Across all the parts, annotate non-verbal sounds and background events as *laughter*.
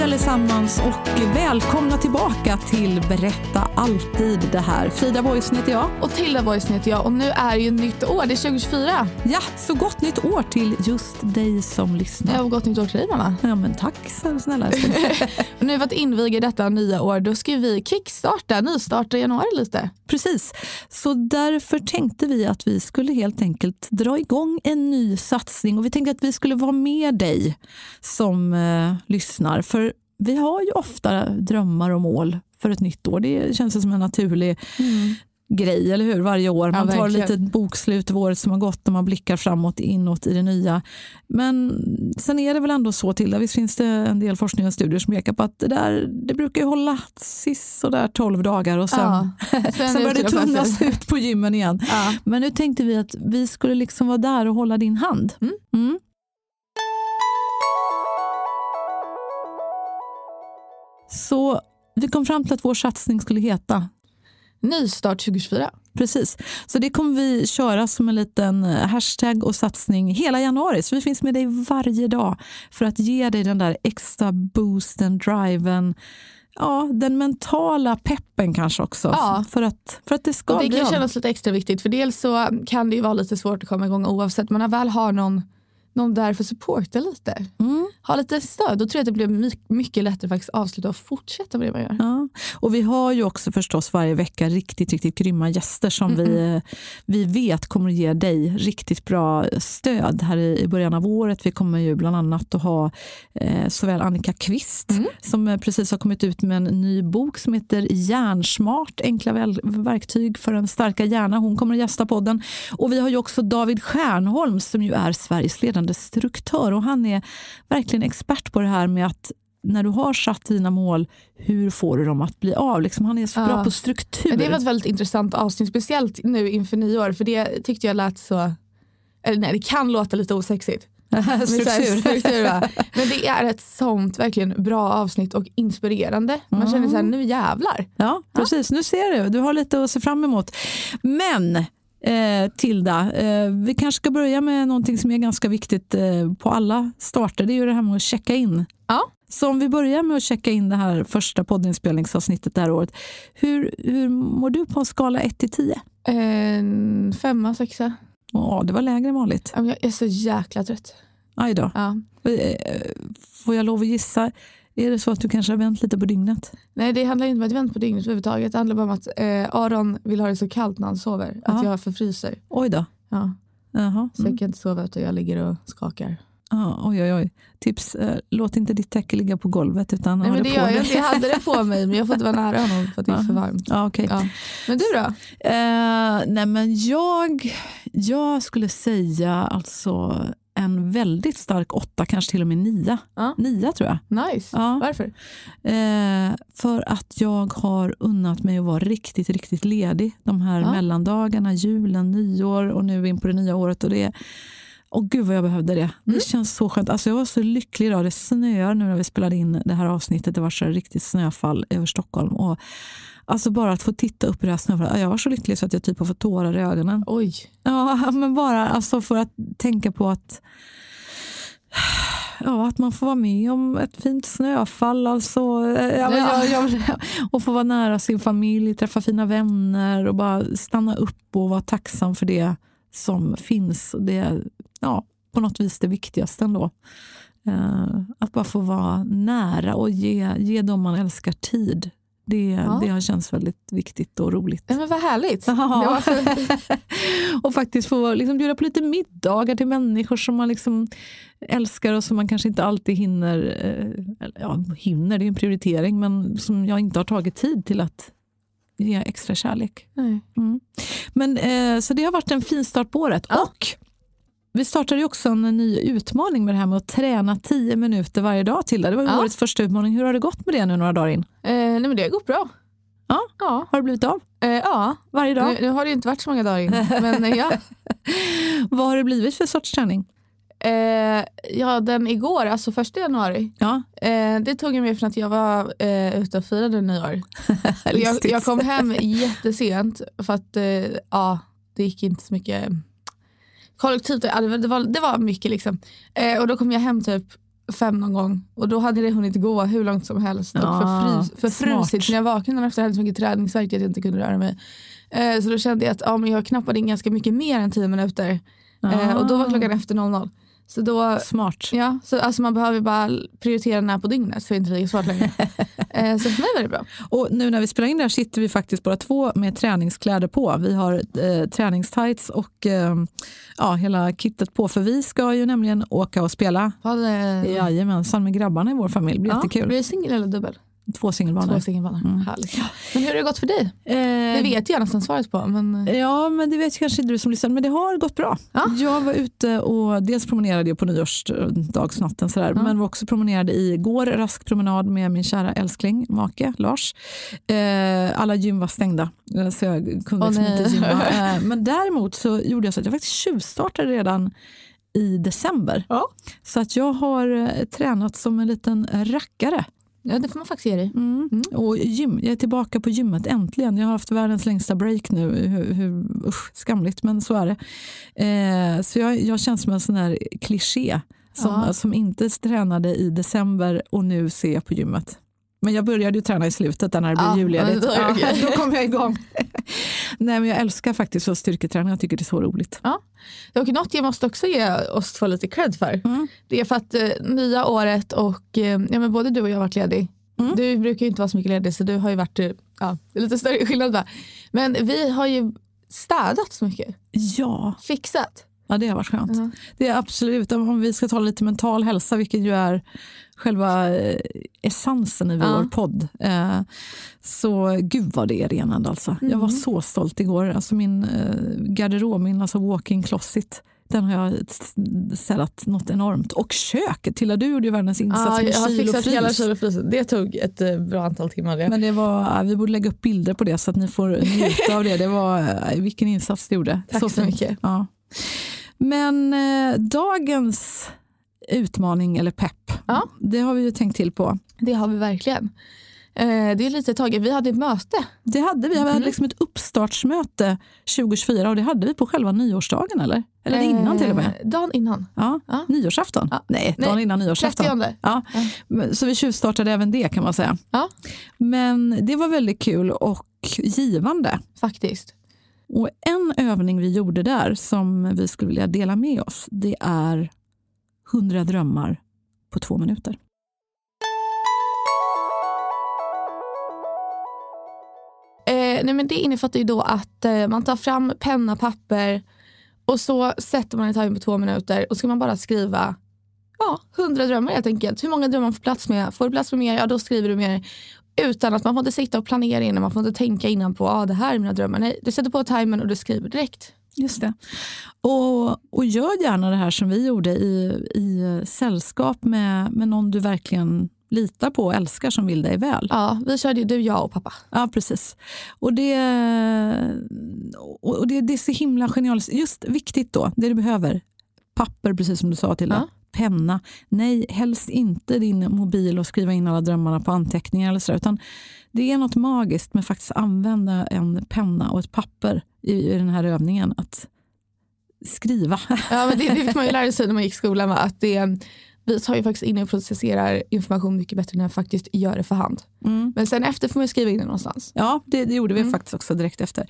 Hej allesammans och välkomna tillbaka till Berätta alltid det här. Frida Boisen heter jag. Och Tilda Boysen heter jag och nu är ju nytt år, det är 2024. Ja, så gott nytt år till just dig som lyssnar. Ja, och gott nytt år till dig mamma. Ja, men tack så snälla. *laughs* *laughs* Nu för att inviga detta nya år, då ska vi kickstarta, nystarta i januari lite. Precis, så därför tänkte vi att vi skulle helt enkelt dra igång en ny satsning och vi tänkte att vi skulle vara med dig som eh, lyssnar. För vi har ju ofta drömmar och mål för ett nytt år. Det känns som en naturlig grej, eller hur? Varje år. Ja, Man tar verkligen. lite bokslut av året som har gått och man blickar framåt, inåt i det nya. Men sen är det väl ändå så till, visst finns det en del forskning och studier som pekar på att det, där, det brukar ju hålla sist sådär 12 dagar och sen, Ja. *laughs* Sen sen börjar det tunnas ut på gymmen igen. Ja. Men nu tänkte vi att vi skulle liksom vara där och hålla din hand. Mm. Så vi kom fram till att vår satsning skulle heta Nystart 2024. Precis. Så det kommer vi köra som en liten eh, hashtag och satsning hela januari. Så vi finns med dig varje dag för att ge dig den där extra boosten, driven, ja, den mentala peppen kanske också. Ja. För, att, för att det ska Och det bli kan av. kännas lite extra viktigt för dels så kan det ju vara lite svårt att komma igång oavsett när väl har någon, någon där för att supporta lite, Mm. ha lite stöd, då tror jag att det blir my- mycket lättare faktiskt att avsluta och fortsätta med det man gör. Ja. Och vi har ju också förstås varje vecka riktigt, riktigt grymma gäster som vi, eh, vi vet kommer att ge dig riktigt bra stöd här i i början av året. Vi kommer ju bland annat att ha eh, såväl Annika Kvist som eh, precis har kommit ut med en ny bok som heter Hjärnsmart, enkla verktyg för en starka hjärna. Hon kommer att gästa podden. Och vi har ju också David Stjärnholm som ju är Sveriges ledande struktör och han är verkligen expert på det här med att när du har satt dina mål, hur får du dem att bli av? Liksom, han är så Ja. bra på struktur. Det var ett väldigt intressant avsnitt, speciellt nu inför nyår för det tyckte jag lät så, eller nej det kan låta lite osexigt. *laughs* Struktur. struktur? *laughs* Men det är ett sånt verkligen bra avsnitt och inspirerande. Man känner så här, nu jävlar. Ja, precis. Nu ser du. Du har lite att se fram emot. Men eh, Tilda, eh, vi kanske ska börja med någonting som är ganska viktigt eh, på alla starter. Det är ju det här med att checka in. Ja. Så om vi börjar med att checka in det här första poddinspelningsavsnittet det här året. Hur, hur mår du på en skala 1 till 10? En femma, sexa. Ja, det var lägre än vanligt. Jag är så jäkla trött. Aj då. Ja. Eh, Får jag lov att gissa? Är det så att du kanske har vänt lite på dygnet? Nej det handlar inte om att jag vänt på dygnet överhuvudtaget. Det handlar bara om att eh, Aron vill ha det så kallt när han sover. Att Ja. jag förfryser. Oj då. Ja. Jaha. Så jag kan inte sova utan jag ligger och skakar. Ja, oj, oj, oj. Tips, eh, låt inte ditt täcke ligga på golvet utan Nej men det gör jag inte. Jag hade det på *laughs* mig men jag får inte vara nära honom för att det är för varmt. Ja, okej. Ja. Men du då? Eh, nej men jag, jag skulle säga alltså en väldigt stark åtta, kanske till och med nia. Ja. Nia tror jag. Nice. Ja. Varför? Eh, för att jag har unnat mig att vara riktigt, riktigt ledig de här Ja. mellandagarna, julen, nyår och nu in på det nya året. Och det, och gud vad jag behövde det. Mm. Det känns så skönt. Alltså jag var så lycklig idag. Det snöar nu när vi spelade in det här avsnittet. Det var så riktigt snöfall över Stockholm. Och alltså bara att få titta upp i det här snöfallet. Jag var så lycklig så att jag typ har fått tårar i ögonen. Oj. Ja, men bara alltså för att tänka på att ja, att man får vara med om ett fint snöfall. Alltså, ja, Ja. jag, och få vara nära sin familj, träffa fina vänner och bara stanna upp och vara tacksam för det som finns. Det är ja, på något vis det viktigaste ändå. Eh, att bara få vara nära och ge, ge dem man älskar tid. Det, Ja. det har känts väldigt viktigt och roligt. Ja, men vad härligt. Ja. *laughs* Och faktiskt få liksom bjuda på lite middagar till människor som man liksom älskar och som man kanske inte alltid hinner, eh, ja, hinner, det är en prioritering, men som jag inte har tagit tid till att ge extra kärlek. Nej. Men, eh, så det har varit en fin start på året. Ja. Och vi startade ju också en ny utmaning med det här med att träna 10 minuter varje dag till det. Var Ja. årets första utmaning. Hur har det gått med det nu några dagar in? Eh, nej, men det har gått bra. Ja. Ja. Har det blivit av? Eh, ja. Varje dag? Nu, nu har det ju inte varit så många dagar in. Men eh, ja. *laughs* Vad har det blivit för sorts träning? Eh, ja, den igår, alltså första januari. Ja, Eh, det tog jag med för att jag var eh, ute och firade nyår. *laughs* jag, jag kom hem jättesent för att eh, ja, det gick inte så mycket kollektivt. Ja, det, var, det, var, mycket liksom. Eh, och då kom jag hem typ fem någon gång och då hade det hunnit gå hur långt som helst och förfrusit. smart. Så när jag vaknade efter hade så mycket träningsvärk att jag inte kunde röra mig. Eh, så då kände jag att ja, men jag knappade in ganska mycket mer än tio minuter. Eh, och då var klockan efter 00. Så då, Smart. Ja, så alltså man behöver bara prioritera när på dygnet så är det inte lika svårt längre. *laughs* eh, så för mig var det bra. Och nu när vi spelar in det här sitter vi faktiskt bara två med träningskläder på. Vi har eh, träningstights och eh, ja, hela kittet på. För vi ska ju nämligen åka och spela Jajamensan med grabbarna i vår familj. Det blir jättekul. Blir det singel eller dubbel? Två singelbanor. Två singelbanor. Mm. Härligt. Men hur har det gått för dig? Det Eh, vet jag nästan svaret på. Men... Ja, men det vet kanske inte du som lyssnar, men det har gått bra. Ja. Jag var ute och dels promenerade jag på nyårsdagsnatten sådär, men var också promenerade igår, rask promenad med min kära älskling, make Lars. Eh, alla gym var stängda, eh, så jag kunde liksom inte gymma. *laughs* Eh, men däremot så gjorde jag så att jag faktiskt tjuvstartade redan i december. Ja. Så att jag har eh, tränat som en liten rackare. Ja, det får man faktiskt ge dig. Mm. Och gym. Jag är tillbaka på gymmet äntligen. Jag har haft världens längsta break nu. Hur, hur, usch, skamligt, men så är det. Eh, så jag, jag känns som en sån här kliché som, Ja. som inte tränade i december och nu ser jag på gymmet. Men jag började ju träna i slutet när det blev Ja, julledigt. Ja, *laughs* då kom jag igång. *laughs* Nej, men jag älskar faktiskt att styrketräna. Jag tycker det är så roligt. Och något jag måste också ge oss två lite cred för. Mm. Det är för att eh, nya året och eh, ja, men både du och jag har varit ledig. Mm. Du brukar ju inte vara så mycket ledig så du har ju varit, eh, ja, lite större skillnad va. Men vi har ju städat så mycket. Ja, Fixat. Ja, det har varit skönt. Ja. Det är absolut, om vi ska tala lite mental hälsa, vilket ju är själva eh, essensen i vår Ja. podd. Eh, så gud vad det är renande alltså. Jag Mm. var så stolt igår. Alltså min eh, garderob, min alltså walk-in closet, den har jag städat något enormt. Och köket, Tilla du gjorde ju världens insats Ja, med jag har fixat hela frys. kyl och frysen. Det tog ett bra antal timmar. Det. Men det var, vi borde lägga upp bilder på det så att ni får njuta av det. det var, vilken insats du gjorde. *laughs* Tack så fint. mycket. Ja. Men eh, dagens utmaning eller pepp, Ja. det har vi ju tänkt till på. det har vi verkligen. Eh, det är lite taget. Vi hade ett möte. Det hade vi, vi Mm. hade liksom ett uppstartsmöte 2024 och det hade vi på själva nyårsdagen eller? Eller innan till och med? Eh, dagen innan. Ja, Ja. nyårsafton? Ja. Nej, Nej, dagen innan nyårsafton. 30. Ja. Så vi tjuvstartade även det kan man säga. Ja, Men det var väldigt kul och givande. faktiskt. Och en övning vi gjorde där som vi skulle vilja dela med oss, det är 100 drömmar på två minuter. Eh, nej men det innefattar ju då att eh, man tar fram penna, papper och så sätter man en timer på två minuter och ska man bara skriva ja, 100 drömmar helt enkelt. Hur många drömmar får plats med. Får du plats med mer, ja då skriver du mer. Utan att man får inte sitta och planera innan, man får inte tänka innan på ah, det här är mina drömmar. Nej, du sätter på timern och du skriver direkt. Just det. Och, och gör gärna det här som vi gjorde i, i sällskap med, med någon du verkligen litar på och älskar som vill dig väl. Ja, vi körde ju du, jag och pappa. Ja, precis. Och det, och det, det är så himla genialiskt. Just viktigt då, det du behöver. Papper, precis som du sa till Ja. Penna. Nej, helst inte din mobil och skriva in alla drömmarna på anteckningar. Eller så, utan det är något magiskt med faktiskt använda en penna och ett papper i, i den här övningen. Att skriva. Ja, men det, det fick man ju *laughs* lära sig när man gick i skolan. Va? Att det, vi tar ju faktiskt in och processerar information mycket bättre när jag faktiskt gör det för hand. Mm. Men sen efter får man skriva in det någonstans. Ja, det, det gjorde vi Mm. faktiskt också direkt efter.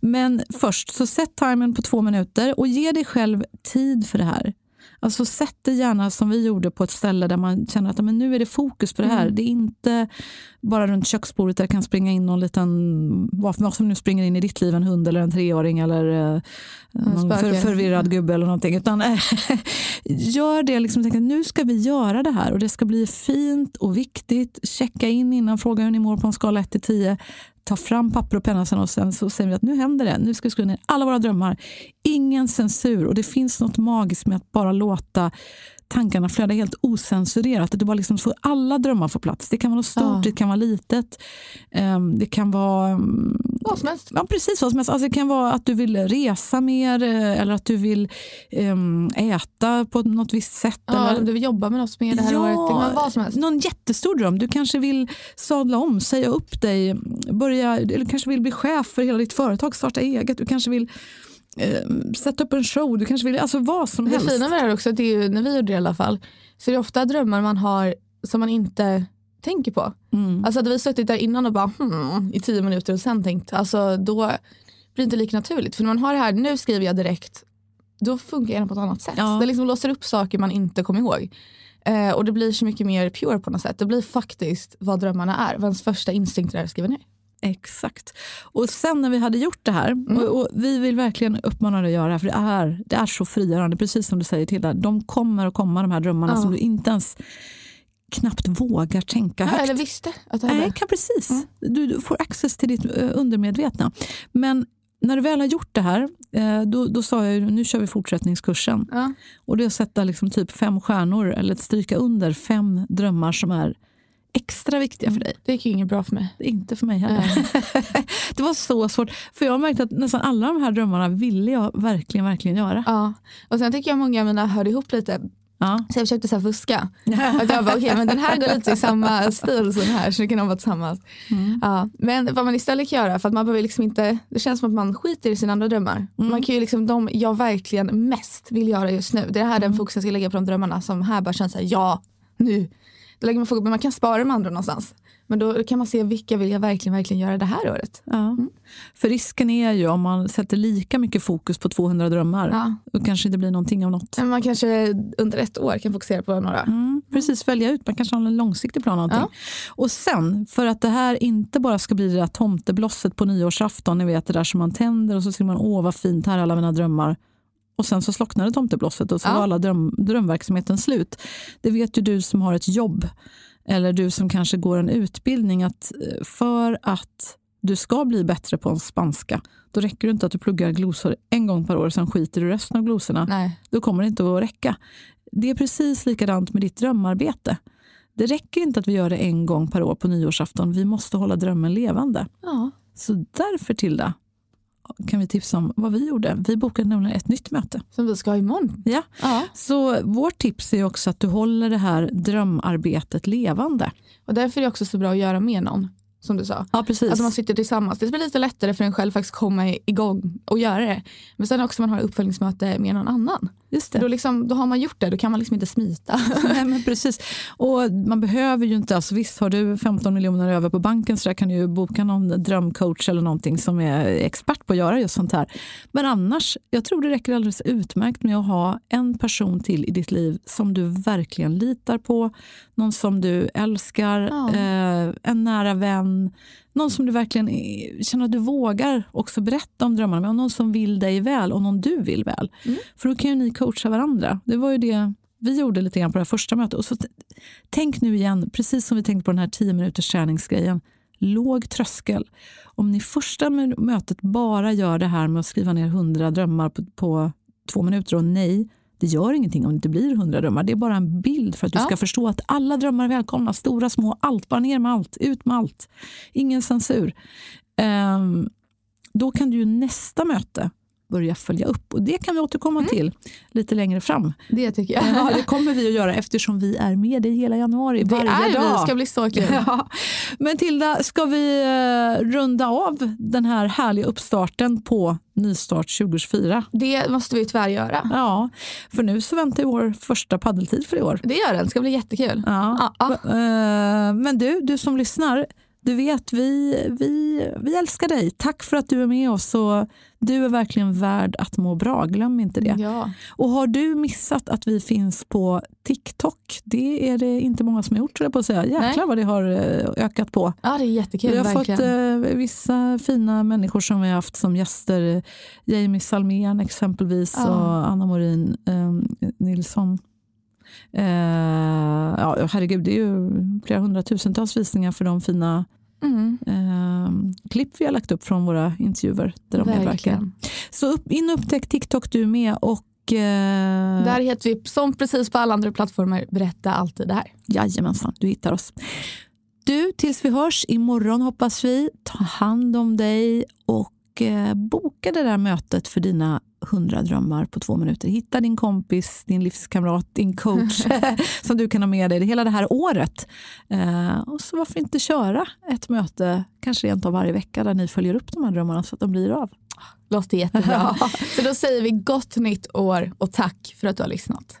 Men först, så sätt timern på två minuter och ge dig själv tid för det här. Alltså sätt det gärna som vi gjorde på ett ställe där man känner att men nu är det fokus på det Mm. här. Det är inte bara runt köksbordet där det kan springa in någon liten, vad som nu springer in i ditt liv, en hund eller en treåring eller eh, någon för, förvirrad gubbe eller någonting. Utan eh, *laughs* gör det, liksom, tänk att nu ska vi göra det här och det ska bli fint och viktigt. Checka in innan, fråga hur ni mår på en skala 1 till 10 ta fram papper och penna sen och sen så säger vi att nu händer det. Nu ska vi skriva ner alla våra drömmar. Ingen censur och det finns något magiskt med att bara låta tankarna flöda helt osensurerat. Du bara liksom får alla drömmar få plats. Det kan vara något stort, Ja. det kan vara litet. ehm, Det kan vara mm, Vad som helst. Ja, precis vad som helst. Alltså, det kan vara att du vill resa mer eh, eller att du vill ehm, äta på något visst sätt. Ja, eller, du vill jobba med något mer det här året. Det kan vad som helst. någon jättestor dröm. Du kanske vill sadla om, säga upp dig, börja, eller kanske vill bli chef för hela ditt företag, starta eget. Du kanske vill eh, sätta upp en show. Du kanske vill, alltså vad som Det helst. fina med det här också, det är ju, när vi gjorde det i alla fall, så är det ofta drömmar man har som man inte tänker på. Mm. Alltså hade vi suttit där innan och bara hmm, i tio minuter och sen tänkt, alltså då blir det inte lika naturligt. För när man har det här, nu skriver jag direkt, då funkar det på ett annat sätt. Ja. Det liksom låser upp saker man inte kommer ihåg. Eh, och det blir så mycket mer pure på något sätt. Det blir faktiskt vad drömmarna är, vad ens första instinkt är att skriva ner. Exakt. Och sen när vi hade gjort det här, Mm. och, och vi vill verkligen uppmana dig att göra det här, för det är, det är så frigörande, precis som du säger Tilda. De kommer att komma de här drömmarna Ja. som du inte ens knappt vågar tänka Ja, högt. eller visste att det Nej, kan precis. Mm. Du, du får access till ditt eh, undermedvetna. Men när du väl har gjort det här, eh, då, då sa jag ju, nu kör vi fortsättningskursen. Ja. Och det är att sätta liksom typ fem stjärnor eller att stryka under fem drömmar som är extra viktiga för dig. Det gick ju inget bra för mig. Det Inte för mig heller. *laughs* det var så svårt. För jag har märkt att nästan alla de här drömmarna ville jag verkligen, verkligen göra. Ja. Och sen tycker jag många av mina hörde ihop lite. Ja. Så jag försökte så här fuska. *laughs* Att jag bara, okej men den här går lite i samma stil som den här så det kan de vara tillsammans. Ja. Men vad man istället kan göra, för att man behöver liksom inte, det känns som att man skiter i sina andra drömmar. Man kan ju liksom de jag verkligen mest vill göra just nu, det är här den fokusen ska lägga på de drömmarna som här bara känns så här, ja, nu. Då lägger man fokus, men man kan spara de andra någonstans. Men då kan man se vilka vill jag verkligen, verkligen göra det här året. Ja. För risken är ju om man sätter lika mycket fokus på 200 drömmar, Ja. då kanske det blir någonting av något. Men man kanske under ett år kan fokusera på några. Mm, precis, välja ut. Man kanske har en långsiktig plan. Någonting. Ja. Och sen, för att det här inte bara ska bli det där tomteblosset på nyårsafton, ni vet det där som man tänder och så ser man åh vad fint, här är alla mina drömmar. Och sen så slocknade tomteblosset och så Ja. var alla dröm, drömverksamheten slut. Det vet ju du som har ett jobb eller du som kanske går en utbildning att eh, för att du ska bli bättre på en spanska, då räcker det inte att du pluggar glosor en gång per år och sen skiter du resten av glosorna Nej. då kommer det inte att räcka. Det är precis likadant med ditt drömarbete. Det räcker inte att vi gör det en gång per år på nyårsafton. Vi måste hålla drömmen levande. Ja. Så därför Tilda kan vi tipsa om vad vi gjorde. Vi bokade nämligen ett nytt möte. Som vi ska ha imorgon. Ja. Ja. Så vårt tips är också att du håller det här drömarbetet levande. Och därför är det också så bra att göra med någon. Som du sa. Ja, precis. Alltså man sitter tillsammans. Det blir lite lättare för en själv faktiskt komma igång och göra det. Men sen också man har uppföljningsmöte med någon annan. Just det. Då, liksom, då har man gjort det, då kan man liksom inte smita. *laughs* Nej, men precis. Och man behöver ju inte, alltså visst har du 15 miljoner över på banken så där kan du boka någon drömcoach eller någonting som är expert på att göra just sånt här. Men annars, jag tror det räcker alldeles utmärkt med att ha en person till i ditt liv som du verkligen litar på, någon som du älskar, Ja. eh, en nära vän, någon som du verkligen känner att du vågar också berätta om drömmarna med, och någon som vill dig väl och någon du vill väl. För då kan ju ni coacha varandra. Det var ju det vi gjorde lite grann på det här första mötet. Och så tänk nu igen, precis som vi tänkte på den här 10 minuters träningsgrejen. Låg tröskel. Om ni första mö- mötet bara gör det här med att skriva ner 100 drömmar på, på två minuter och nej, det gör ingenting om det inte blir 100 drömmar. Det är bara en bild för att du Ja. ska förstå att alla drömmar är välkomna. Stora, små, allt. Bara ner med allt. Ut med allt. Ingen censur. Ehm, då kan du ju nästa möte börja följa upp. Och Det kan vi återkomma Mm. till lite längre fram. Det tycker jag. Ja, det kommer vi att göra eftersom vi är med dig hela januari, det varje dag. vi. ska bli så kul. Ja. Men Tilda, ska vi eh, runda av den här härliga uppstarten på nystart 2024? Det måste vi tyvärr göra. Ja, för nu så väntar vår första paddeltid för i år. Det gör den. Det ska bli jättekul. Ja. Ja, Eh, Men du, du som lyssnar, du vet vi, vi, vi älskar dig. Tack för att du är med oss. Och du är verkligen värd att må bra, glöm inte det. Ja. Och har du missat att vi finns på TikTok? Det är det inte många som har gjort, jag på att säga. Jäklar Nej. vad det har eh, ökat på. ja, det är jättekul. Vi har verkligen. fått eh, vissa fina människor som vi har haft som gäster. Jamie Salmén exempelvis Ja. och Anna Morin eh, Nilsson. Eh, ja, herregud, det är ju flera hundratusentals visningar för de fina Mm, eh, klipp vi har lagt upp från våra intervjuer. Där de medverkar. verkligen. Så upp, in och upptäck TikTok du med och eh, Där heter vi, som precis på alla andra plattformar, berätta alltid det här. Jajamensan, du hittar oss. Du, tills vi hörs imorgon hoppas vi. Ta hand om dig och eh, boka det där mötet för dina hundra drömmar på två minuter. Hitta din kompis, din livskamrat, din coach *laughs* *laughs* som du kan ha med dig det hela det här året. Eh, och så varför inte köra ett möte, kanske rent av varje vecka, där ni följer upp de här drömmarna så att de blir av. Låter jättebra. *laughs* Så då säger vi gott nytt år och tack för att du har lyssnat.